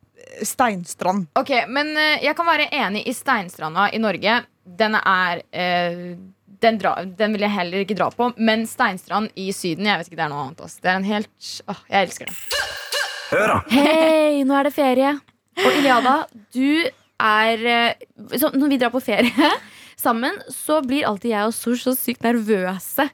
Speaker 3: steinstrand.
Speaker 4: Ok, men eh, jeg kan være enig i Steinstranda i Norge. Den er eh, den, dra, den vil jeg heller ikke dra på. Men Steinstrand i Syden, jeg vet ikke, det er noe annet. Også. Det er en helt åh, Jeg elsker det.
Speaker 1: Hør da!
Speaker 2: Hei, nå er det ferie. Og Iliada, du er eh, så Når vi drar på ferie sammen, så blir alltid jeg og Sosh så sykt nervøse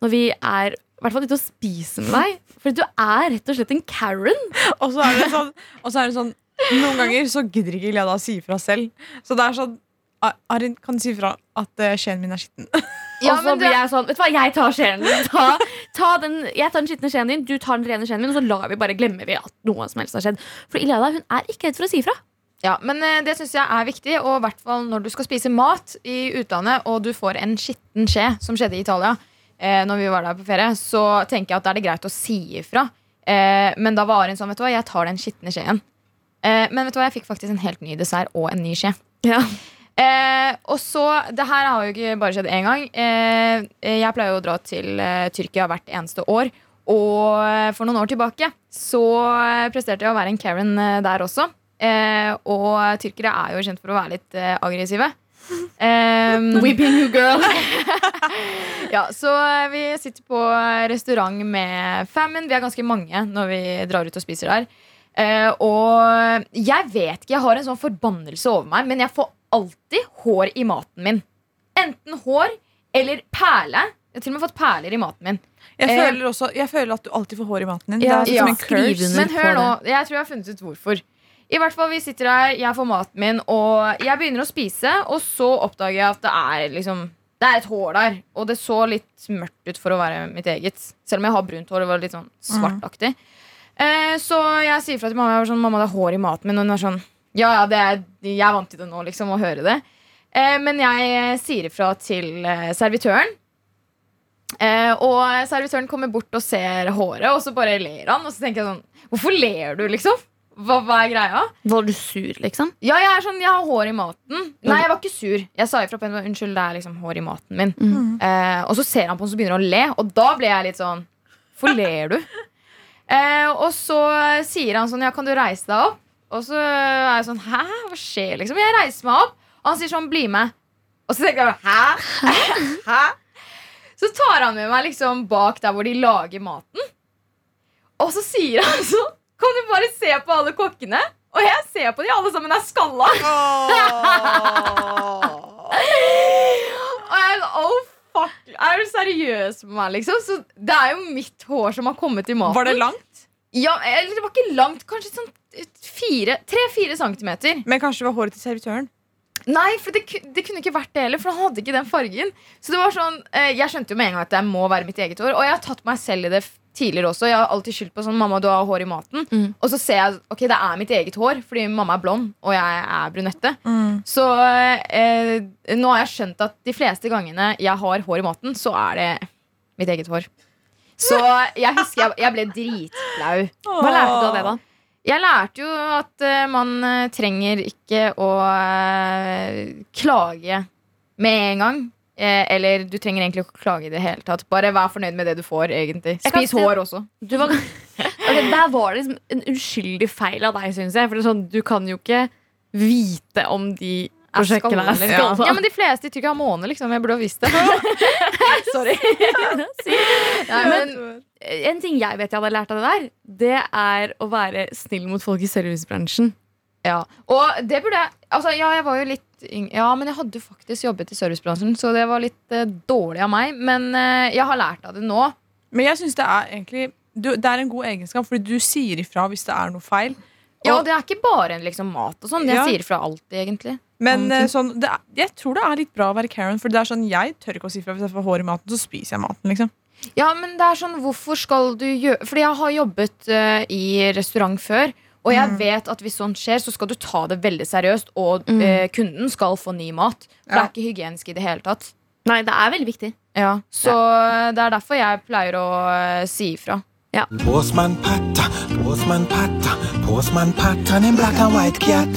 Speaker 2: når vi er i hvert fall ute og spiser med deg. For du er rett og slett en Karen.
Speaker 3: Og så er det sånn, og så er det sånn Noen ganger så gidder ikke Iliada å si ifra selv. Så det er sånn Arin, kan du si ifra at uh, skjeen min er skitten?
Speaker 4: Ja,
Speaker 2: og så blir jeg sånn Vet du hva, jeg tar skjeen din. Ta, ta den, jeg tar den skitne skjeen din, du tar den rene skjeen min, og så lar vi bare glemmer vi at noe som helst har skjedd. For Iliada hun er ikke redd for å si ifra.
Speaker 4: Ja, men eh, det syns jeg er viktig, og i hvert fall når du skal spise mat i utlandet, og du får en skitten skje, som skjedde i Italia eh, Når vi var der på ferie, så tenker jeg at da er det greit å si ifra. Eh, men da var hun sånn, vet du hva, jeg tar den skitne skjeen. Eh, men vet du hva, jeg fikk faktisk en helt ny dessert og en ny skje.
Speaker 2: Ja.
Speaker 4: Eh, og så, Det her har jo ikke bare skjedd én gang. Eh, jeg pleier jo å dra til eh, Tyrkia hvert eneste år. Og eh, for noen år tilbake så eh, presterte jeg å være en Karen eh, der også. Eh, og tyrkere er jo kjent for å være litt aggressive. Um,
Speaker 2: Weeping you girl.
Speaker 4: ja, så eh, vi sitter på restaurant med Famine. Vi er ganske mange når vi drar ut og spiser der. Uh, og jeg vet ikke, jeg har en sånn forbannelse over meg, men jeg får alltid hår i maten min. Enten hår eller perle. Jeg har til og med fått perler i maten min.
Speaker 3: Jeg
Speaker 4: Eh,
Speaker 3: føler, også, jeg føler at du alltid får hår i maten din.
Speaker 2: Ja,
Speaker 3: det er
Speaker 4: ja.
Speaker 3: som en
Speaker 2: skriv
Speaker 3: curse.
Speaker 4: Men hør nå, jeg tror jeg har funnet ut hvorfor. I hvert fall, Vi sitter her, jeg får maten min, og jeg begynner å spise. Og så oppdager jeg at det er liksom Det er et hår der. Og det så litt mørkt ut for å være mitt eget. Selv om jeg har brunt hår. Det var litt sånn svartaktig. Eh, så jeg sier fra til mamma jeg var sånn, Mamma, det er hår i maten min. Og hun er sånn Ja, ja, det er, jeg er vant til det nå, liksom, å høre det. Eh, men jeg sier ifra til eh, servitøren. Eh, og servitøren kommer bort og ser håret, og så bare ler han. Og så tenker jeg sånn Hvorfor ler du, liksom? Hva, hva er greia?
Speaker 2: Var du sur, liksom?
Speaker 4: Ja, jeg er sånn, jeg har hår i maten. Nei, jeg var ikke sur. Jeg sa ifra på henne unnskyld, det er liksom hår i maten min.
Speaker 2: Mm.
Speaker 4: Eh, og så ser han på henne og begynner å le, og da ble jeg litt sånn Hvorfor ler du? Eh, og så sier han sånn Ja, kan du reise deg opp? Og så er jeg sånn Hæ? Hva skjer, liksom? Jeg reiser meg opp. Og han sier sånn Bli med. Og så tenker jeg Hæ? Hæ? Så tar han med meg liksom bak der hvor de lager maten. Og så sier han sånn Kan du bare se på alle kokkene? Og jeg ser på de, alle sammen er skalla. Og jeg sånn, oh fuck Er du seriøs med meg, liksom? Så det er jo mitt hår som har kommet i maten.
Speaker 3: Var det langt?
Speaker 4: Ja, eller det var ikke langt. Kanskje sånn tre-fire centimeter.
Speaker 3: Men kanskje det var håret til servitøren?
Speaker 4: Nei, for det, det kunne ikke vært det heller, for han hadde ikke den fargen. Så det var sånn, eh, Jeg skjønte jo med en gang at det må være mitt eget hår. Og jeg har tatt meg selv i det tidligere også. Jeg har alltid skyldt på sånn Mamma, du har hår i maten.
Speaker 2: Mm.
Speaker 4: Og så ser jeg ok, det er mitt eget hår, fordi mamma er blond, og jeg er brunette. Så eh, nå har jeg skjønt at de fleste gangene jeg har hår i maten, så er det mitt eget hår. Så jeg husker jeg, jeg ble dritflau.
Speaker 2: Hva lærte du av det, da?
Speaker 4: Jeg lærte jo at uh, man eh, trenger ikke å uh, klage med en gang. Eh, eller du trenger egentlig ikke klage i det hele tatt. Bare vær fornøyd med det du får. egentlig Spis hår også.
Speaker 2: Du var, okay, der var det liksom en uskyldig feil av deg, syns jeg. For det sånn, du kan jo ikke vite om de prosjektene
Speaker 4: Er
Speaker 2: er
Speaker 4: skaller.
Speaker 2: skalla.
Speaker 4: Ja, men de fleste i Tyrkia har måne, liksom. Jeg burde ha visst det. Sorry. Nei, men,
Speaker 2: En ting jeg vet jeg hadde lært av det der, det er å være snill mot folk i servicebransjen.
Speaker 4: ja. Og det burde jeg Altså, ja, jeg var jo litt Ja, men jeg hadde faktisk jobbet i servicebransjen, så det var litt eh, dårlig av meg. Men eh, jeg har lært av det nå.
Speaker 3: Men jeg synes det er egentlig du, Det er en god egenskap, fordi du sier ifra hvis det er noe feil.
Speaker 4: Ja,
Speaker 3: Og-
Speaker 4: ja, det er ikke bare liksom mat og sånn. Jeg
Speaker 3: Ja.
Speaker 4: sier ifra alltid, egentlig.
Speaker 3: Men eh, sånn, det er, jeg tror det er litt bra å være Karen. For det er sånn, Jeg tør ikke å si fra hvis jeg får hår i maten, så spiser jeg maten. liksom
Speaker 4: Ja, men det er sånn, hvorfor skal du gjøre Fordi jeg har jobbet uh, i restaurant før. Og jeg vet at hvis sånt skjer, så skal du ta det veldig seriøst. Og
Speaker 2: Mm.
Speaker 4: eh, kunden skal få ny mat. For
Speaker 3: Ja.
Speaker 4: det er ikke hygienisk i det hele tatt.
Speaker 2: Nei, det er veldig viktig.
Speaker 4: Ja, Så eh, det er derfor jeg pleier å eh, si ifra.
Speaker 5: Postman Patta, Postman Patta, Postman Patta, en black and white cat.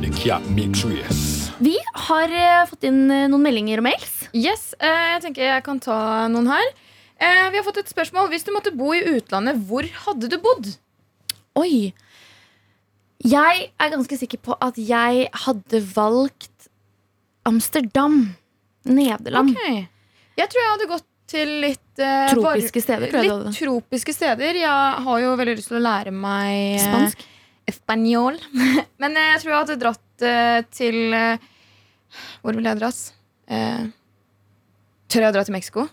Speaker 1: The cat makes race.
Speaker 2: Vi har eh, fått inn eh, noen meldinger og mails.
Speaker 4: Yes, eh, jeg tenker jeg kan ta noen her. Eh, vi har fått et spørsmål. Hvis du måtte bo i utlandet, hvor hadde du bodd?
Speaker 2: Oi. Jeg er ganske sikker på at jeg hadde valgt Amsterdam. Nederland.
Speaker 4: Okay. Jeg tror jeg hadde gått til litt eh,
Speaker 2: Tropiske steder,
Speaker 4: Litt tropiske steder. Jeg har jo veldig lyst til å lære meg eh,
Speaker 2: Spansk.
Speaker 4: Espanjol. Men eh, jeg tror jeg hadde dratt eh, til eh, Hvor ville jeg dratt? Eh, tør jeg å dra til Mexico?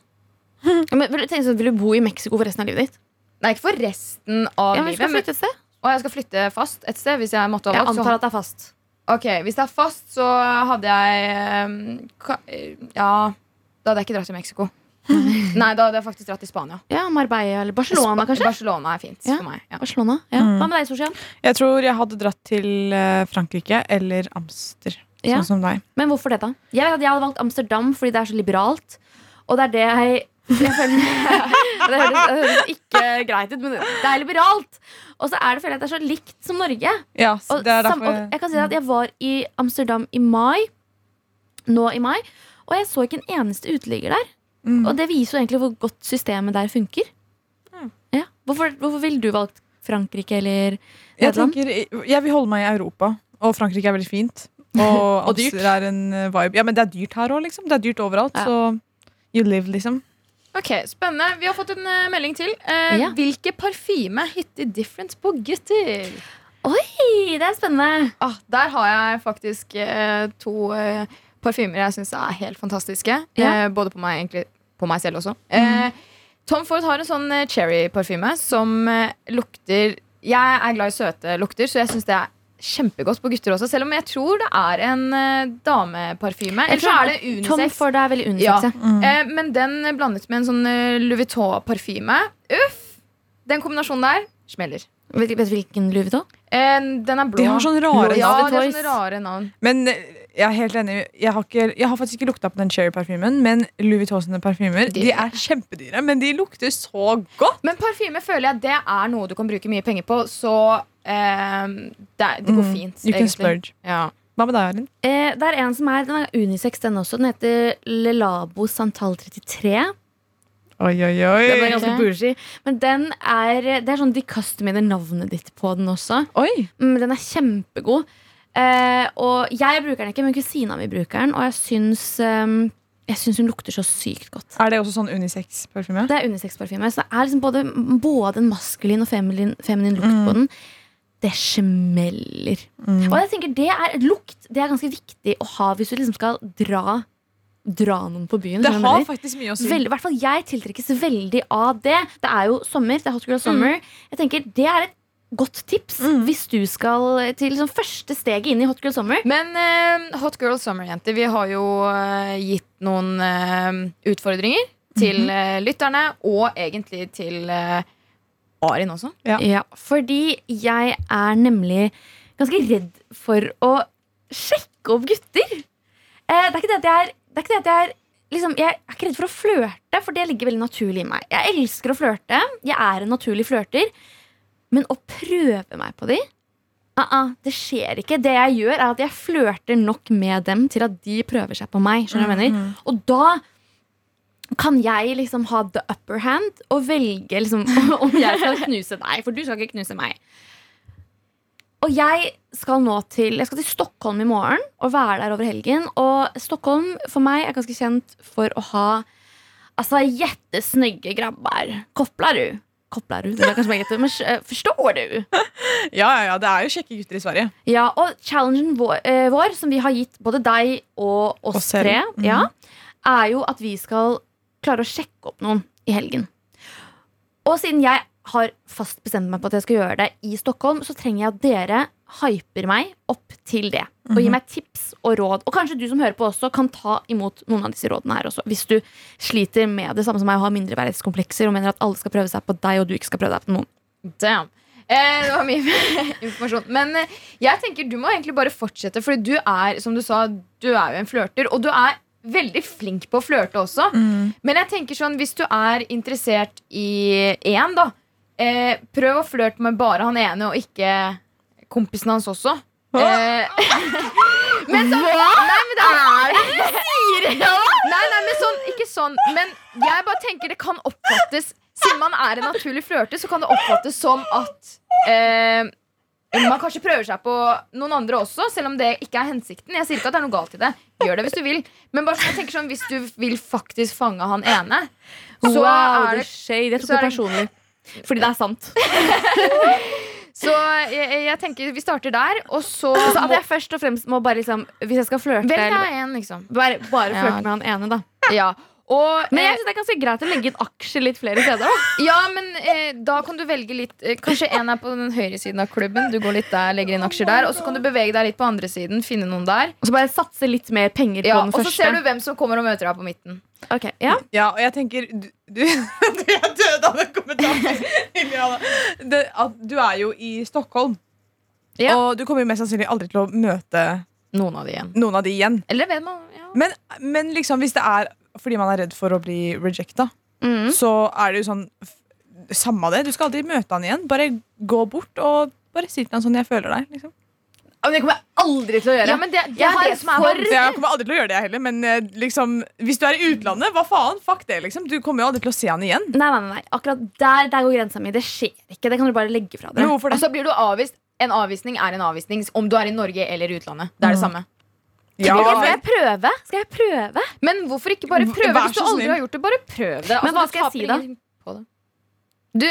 Speaker 2: Ja, Men, vil, du tenke sånn, vil du bo i Mexico for resten av livet ditt?
Speaker 4: Nei, ikke for resten av
Speaker 2: Ja, men
Speaker 4: livet. men-? Og jeg skal flytte fast et sted hvis jeg måtte ha
Speaker 2: Jeg antar at det er fast.
Speaker 4: Ok, Hvis det er fast, så hadde jeg eh, ka, eh, Ja, da hadde jeg ikke dratt til Mexico. Nei, da hadde jeg faktisk dratt til Spania.
Speaker 2: Ja, Marbella eller Barcelona, kanskje?
Speaker 4: Barcelona er fint
Speaker 2: Ja.
Speaker 4: for meg. Ja.
Speaker 2: Barcelona, ja.
Speaker 3: Mm.
Speaker 2: Hva med deg, Sosian?
Speaker 3: Jeg tror jeg hadde dratt til eh, Frankrike eller Amster.
Speaker 2: Ja.
Speaker 3: Sånn som deg.
Speaker 2: Men hvorfor det, da? Jeg vet at jeg hadde valgt Amsterdam fordi det er så liberalt. Og det er det jeg jeg føler, det, høres, det høres ikke greit ut, men det er liberalt. Og så er det, føler jeg at det er så likt som Norge.
Speaker 3: Ja,
Speaker 2: Og,
Speaker 3: det er
Speaker 2: sam,
Speaker 3: derfor
Speaker 2: og jeg kan si at jeg var i Amsterdam i mai. Nå i mai. Og jeg så ikke en eneste uteligger der.
Speaker 3: Mm.
Speaker 2: Og det viser jo egentlig hvor godt systemet der funker. Ja. Hvorfor, hvorfor ville du valgt Frankrike eller
Speaker 3: jeg,
Speaker 2: Nederland?
Speaker 3: tenker, jeg vil holde meg i Europa, og Frankrike er veldig fint. Og,
Speaker 2: Og dyrt.
Speaker 3: Er en eh, vibe. Ja, men det er dyrt her òg, liksom. Det er dyrt overalt.
Speaker 2: Ja.
Speaker 3: Så you live, liksom.
Speaker 4: Ok, Spennende. Vi har fått en eh, melding til. Eh,
Speaker 2: Ja.
Speaker 4: Hvilke parfyme hitter different på gutter?
Speaker 2: Oi, det er spennende!
Speaker 4: Ah, der har jeg faktisk eh, to eh, parfymer jeg syns er helt fantastiske.
Speaker 2: Ja.
Speaker 4: Eh, både på meg, egentlig, på meg selv også. Eh, Tom Ford har en sånn eh, cherry-parfyme som eh, lukter Jeg er glad i søte lukter, så jeg syns det er kjempegodt på gutter også. Selv om jeg tror det er en uh, dameparfyme. Eller så er det
Speaker 2: Tom
Speaker 4: unisex.
Speaker 2: Ford er veldig
Speaker 4: Ja.
Speaker 2: unisex. ja.
Speaker 4: Uh, men den blandet med en sånn uh, Louis Vuitton-parfyme. Uff! Den kombinasjonen der smeller.
Speaker 2: Vet, du hvilken Louis Vuitton?
Speaker 4: Eh, den er blå.
Speaker 3: De har sånne rare
Speaker 4: ja, de har sånne rare navn.
Speaker 3: Men jeg er helt enig. Jeg har, ikke, jeg har faktisk ikke lukta på den cherry-parfymen, men Louis Vuitton sine parfymer
Speaker 4: De-
Speaker 3: de er kjempedyre, men de lukter så godt.
Speaker 4: Men parfyme føler jeg det er noe du kan bruke mye penger på, så det, det går
Speaker 3: Mm,
Speaker 4: fint.
Speaker 3: You can splurge.
Speaker 4: Ja.
Speaker 3: Hva med deg, Arin?
Speaker 2: Eh, det er en som er, Den er unisex, den også. Den heter Lelabo Santal 33.
Speaker 3: Oi, oi, oi.
Speaker 2: Den er ganske bougie. Men den er, det er sånn de customiser navnet ditt på den også.
Speaker 3: oi.
Speaker 2: Mm, den er kjempegod. Eh, og jeg bruker den ikke, men kusina mi bruker den. Og jeg syns, um, jeg syns hun lukter så sykt godt.
Speaker 3: Er det også sånn unisex-parfyme?
Speaker 2: Det er unisex-parfyme. Så det er liksom både, både en maskulin og feminin, feminin lukt på den. Det smeller.
Speaker 3: Mm.
Speaker 2: Og jeg tenker det er lukt Det er ganske viktig å ha hvis du liksom skal dra Dra noen på byen.
Speaker 3: Det har faktisk mye å si.
Speaker 2: Veldig, hvert fall Jeg tiltrekkes veldig av det. Det er jo sommer. Det er Hot Girl Summer. Jeg tenker Det er et godt tips
Speaker 3: Mm.
Speaker 2: hvis du skal til liksom første steget inn i Hot Girl Summer.
Speaker 4: Men uh, Hot Girl Summer-jenter, vi har jo uh, gitt noen uh, utfordringer til eh, lytterne, og egentlig til Arin også.
Speaker 3: Ja.
Speaker 2: Ja, fordi jeg er nemlig ganske redd for å sjekke opp gutter. Eh, det er ikke det at jeg er, det er, ikke det at jeg er liksom, Jeg er ikke redd for å flørte, for det ligger veldig naturlig i meg. Jeg elsker å flørte. Jeg er en naturlig flørter. Men å prøve meg på de uh -uh, Det skjer ikke. Det jeg gjør, er at jeg flørter nok med dem til at de prøver seg på meg. Skjønner du hva jeg mener? Og da kan jeg liksom ha the upper hand og velge liksom, om jeg skal knuse deg. For du skal ikke knuse meg. Og jeg skal nå til Jeg skal til Stockholm i morgen og være der over helgen. Og Stockholm for meg er ganske kjent for å ha Altså jettesnygge grabber. Kopler du? Kopler du? Det er kanskje meget, men eh, forstår du?
Speaker 3: Ja, ja, ja, det er jo kjekke gutter i Sverige.
Speaker 2: Ja, og challengen vår, eh, vår, som vi har gitt både deg og oss
Speaker 3: Oss tre,
Speaker 2: tre,
Speaker 3: -hmm.
Speaker 2: ja, er jo at vi skal klare å sjekke opp noen i helgen. Og siden jeg har fast bestemt meg på at jeg skal gjøre det i Stockholm, så trenger jeg at dere hyper meg opp til det. Og
Speaker 3: Mhm.
Speaker 2: gir meg tips og råd. Og kanskje du som hører på også kan ta imot noen av disse rådene her også. Hvis du sliter med det samme som meg og har mindreverdighetskomplekser og mener at alle skal prøve seg på deg, og du ikke skal prøve deg på noen.
Speaker 4: Damn. Eh, det var mye informasjon. Men eh, jeg tenker du må egentlig bare fortsette, for du er som du sa, du er jo en flørter. Og du er veldig flink på å flørte også. Men jeg tenker sånn, hvis du er interessert i én, da eh, Prøv å flørte med bare han ene, og ikke kompisen hans også. Eh, men sånn Nei, men det er Nei, nei, men sånn, ikke sånn. Men jeg bare tenker det kan oppfattes Siden man er en naturlig flørte, så kan det oppfattes som at eh, man kanskje prøver seg på noen andre også, selv om det ikke er hensikten. Jeg sier ikke at det er noe galt i det. Gjør det hvis du vil. Men bare sånn, jeg tenker sånn, hvis du vil faktisk fange han ene, så
Speaker 2: wow,
Speaker 4: er det
Speaker 2: shade. Jeg tok det personlig. Fordi det er sant.
Speaker 4: Så jeg, jeg tenker vi starter der, og så
Speaker 2: altså, at jeg først og fremst må bare liksom Hvis jeg skal flørte
Speaker 4: Velg deg en, liksom.
Speaker 2: bare, bare
Speaker 4: Ja.
Speaker 2: flørte med han ene, da.
Speaker 4: Ja. Og,
Speaker 2: Men jeg
Speaker 4: eh,
Speaker 2: synes det er ganske greit å legge inn aksjer litt flere steder. da
Speaker 4: ja, men eh, da kan du velge litt eh, Kanskje en er på den høyre siden av klubben. Du går litt der, legger inn aksjer der. Og så kan du bevege deg litt på andre siden, finne noen der.
Speaker 2: Og så bare satse litt mer penger
Speaker 4: Ja,
Speaker 2: på den
Speaker 4: og så ser du hvem som kommer og møter deg på midten.
Speaker 2: Ok, ja.
Speaker 3: Ja, og jeg tenker Du, du, du er død av den kommentaren. Det, at du er jo i Stockholm,
Speaker 4: Ja.
Speaker 3: og du kommer jo mest sannsynlig aldri til å møte
Speaker 4: Noen av de igjen.
Speaker 3: noen av de igjen.
Speaker 4: Eller vet man ja.
Speaker 3: Men, men liksom, hvis det er fordi man er redd for å bli rejecta,
Speaker 2: Mm.
Speaker 3: så er det jo sånn Samme det, du skal aldri møte han igjen. Bare gå bort og bare si til han sånn 'Jeg føler deg'. Liksom.
Speaker 2: Men det kommer jeg aldri til å gjøre.
Speaker 4: Ja, men det, det
Speaker 2: Jeg har
Speaker 4: det
Speaker 2: for-
Speaker 3: Jeg kommer aldri til å gjøre det, jeg heller. Men eh, liksom, hvis du er i utlandet, hva faen? Fuck det, liksom. Du kommer jo aldri til å se han igjen.
Speaker 2: Nei, nei, nei. Akkurat der, der går grensa mi. Det skjer ikke. Det kan du bare legge fra
Speaker 3: hvorfor
Speaker 4: Og
Speaker 3: det?
Speaker 4: så blir du avvist. En avvisning er en avvisning om du er i Norge eller i utlandet. Det er det samme.
Speaker 3: Ja,
Speaker 2: skal jeg prøve? Skal jeg prøve?
Speaker 4: Men hvorfor ikke bare prøve? Hvis du aldri
Speaker 3: snill.
Speaker 4: har gjort det, bare prøv det. Altså,
Speaker 2: Men hva skal jeg si da?
Speaker 4: ingenting på det. Du,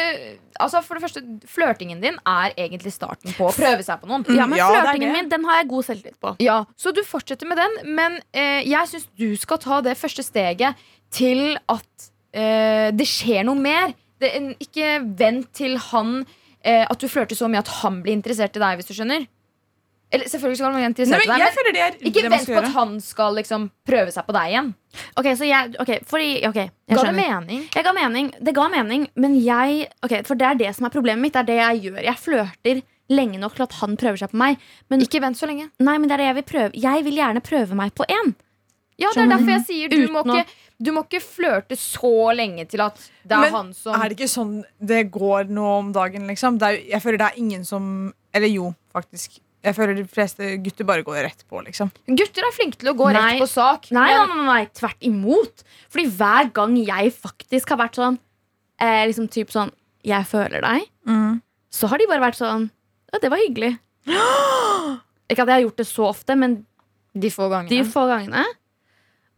Speaker 4: altså for det første, Flørtingen din er egentlig starten på å prøve seg på noen.
Speaker 2: Ja, men
Speaker 3: ja,
Speaker 2: Flørtingen min den har jeg god selvtillit på.
Speaker 4: Ja, Så du fortsetter med den, men eh, jeg syns du skal ta det første steget til at eh, det skjer noe mer. Det, en- ikke vent til han eh, At du flørter så mye at han blir interessert i deg, hvis du skjønner. Eller selvfølgelig skal man være
Speaker 3: Nei,
Speaker 4: interessert
Speaker 3: men
Speaker 4: men ikke vent på at han skal liksom prøve seg på deg igjen.
Speaker 2: Ok, så jeg, okay, fordi, okay, jeg
Speaker 4: Ga det mening?
Speaker 2: Jeg ga mening, det ga mening, men jeg okay, For det er det som er problemet mitt. Det er det jeg gjør. Jeg flørter lenge nok til at han prøver seg på meg. Men,
Speaker 4: Ikke vent så lenge.
Speaker 2: nei, men det er det jeg vil prøve. Jeg vil gjerne prøve meg på én.
Speaker 4: Ja, Det er derfor jeg sier du må, ikke, du må ikke flørte så lenge til at det er
Speaker 3: Men
Speaker 4: han som
Speaker 3: Er det ikke sånn det går nå om dagen, liksom? Er, jeg føler det er ingen som Eller jo, faktisk. Jeg føler de fleste gutter bare går rett på, liksom.
Speaker 4: Gutter er flinke til å gå
Speaker 2: Nei.
Speaker 4: rett på sak.
Speaker 2: Nei, nei,
Speaker 4: men-
Speaker 2: nei, nei, tvert imot. Fordi hver gang jeg faktisk har vært sånn eh, Liksom typ sånn Jeg føler deg. Så har de bare vært sånn Ja, det var hyggelig. Ikke at jeg har gjort det så ofte, men
Speaker 4: De få gangene.
Speaker 2: de få gangene.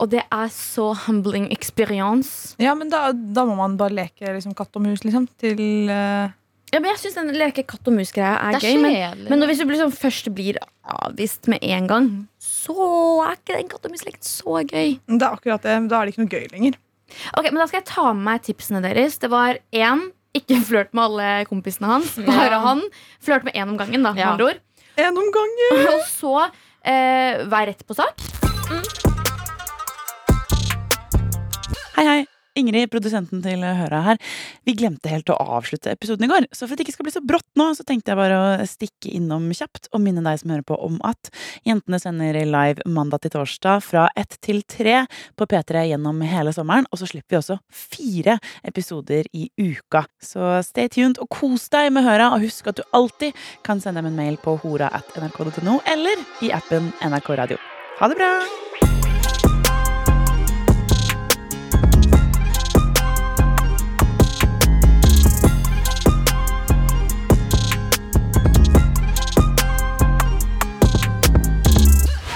Speaker 2: Og det er så humbling experience.
Speaker 3: Ja, men da, da må man bare leke liksom, katt og mus, liksom. Til eh,
Speaker 2: Ja, men jeg syns den leke katt og mus-greia er,
Speaker 4: det er
Speaker 2: gøy. Men,
Speaker 4: kjedelig.
Speaker 2: men når hvis du liksom først blir avvist med en gang, så er ikke den katt og mus-leken så gøy.
Speaker 3: Det er akkurat det. Da er det ikke noe gøy lenger.
Speaker 2: Ok, men Da skal jeg ta med meg tipsene deres. Det var én. Ikke flørt med alle kompisene hans. Bare
Speaker 4: Ja.
Speaker 2: han. Flørt med én om gangen, da. med
Speaker 4: Ja.
Speaker 2: andre ord.
Speaker 3: En om gangen!
Speaker 2: Og så eh, vær rett på sak.
Speaker 6: Hei, hei. Ingrid, produsenten til Høra her. Vi glemte helt å avslutte episoden i går, så for at det ikke skal bli så brått nå, så tenkte jeg bare å stikke innom kjapt og minne deg som hører på om at Jentene sender live mandag til torsdag fra ett til tre på P3 gjennom hele sommeren, og så slipper vi også fire episoder i uka. Så stay tuned og kos deg med Høra, og husk at du alltid kan sende dem en mail på hora at nrk.no eller i appen NRK Radio. Ha det bra!